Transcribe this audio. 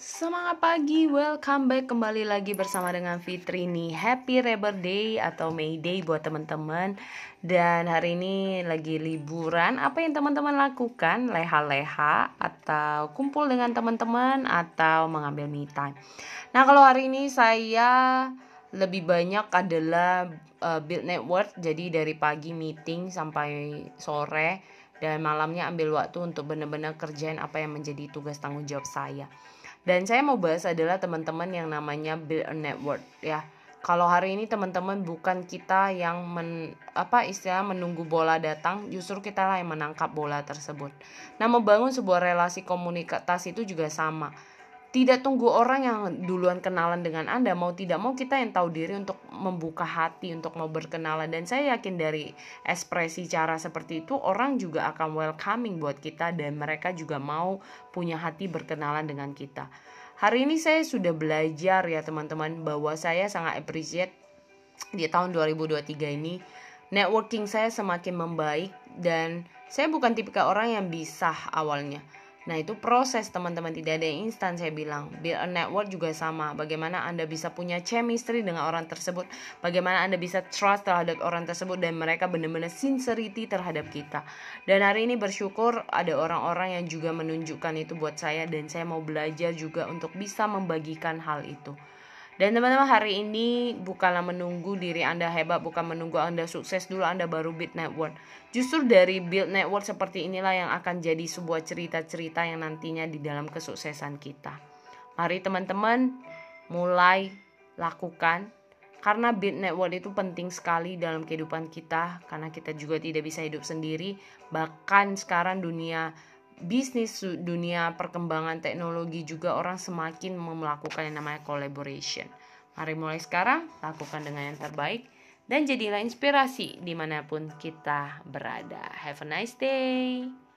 Semangat pagi, welcome back kembali lagi bersama dengan Fitri nih. Happy Labor Day atau May Day buat teman-teman. Dan hari ini lagi liburan. Apa yang teman-teman lakukan? Leha-leha atau kumpul dengan teman-teman atau mengambil me time? Nah kalau hari ini saya lebih banyak adalah uh, build network. Jadi dari pagi meeting sampai sore dan malamnya ambil waktu untuk benar-benar kerjain apa yang menjadi tugas tanggung jawab saya dan saya mau bahas adalah teman-teman yang namanya build a network ya. Kalau hari ini teman-teman bukan kita yang men, apa istilah menunggu bola datang, justru kita lah yang menangkap bola tersebut. Nah, membangun sebuah relasi komunikasi itu juga sama tidak tunggu orang yang duluan kenalan dengan Anda. Mau tidak mau kita yang tahu diri untuk membuka hati untuk mau berkenalan. Dan saya yakin dari ekspresi cara seperti itu orang juga akan welcoming buat kita dan mereka juga mau punya hati berkenalan dengan kita. Hari ini saya sudah belajar ya teman-teman bahwa saya sangat appreciate di tahun 2023 ini networking saya semakin membaik dan saya bukan tipikal orang yang bisa awalnya Nah itu proses teman-teman. Tidak ada yang instan saya bilang. Build a network juga sama. Bagaimana Anda bisa punya chemistry dengan orang tersebut? Bagaimana Anda bisa trust terhadap orang tersebut Dan mereka benar-benar sincerity terhadap kita? Dan hari ini bersyukur ada orang-orang yang juga menunjukkan itu buat saya Dan saya mau belajar juga untuk bisa membagikan hal itu dan teman-teman hari ini bukanlah menunggu diri Anda hebat, bukan menunggu Anda sukses dulu Anda baru build network. Justru dari build network seperti inilah yang akan jadi sebuah cerita-cerita yang nantinya di dalam kesuksesan kita. Mari teman-teman mulai lakukan karena build network itu penting sekali dalam kehidupan kita karena kita juga tidak bisa hidup sendiri bahkan sekarang dunia bisnis dunia perkembangan teknologi juga orang semakin melakukan yang namanya collaboration. Mari mulai sekarang, lakukan dengan yang terbaik, dan jadilah inspirasi di mana pun kita berada. Have a nice day.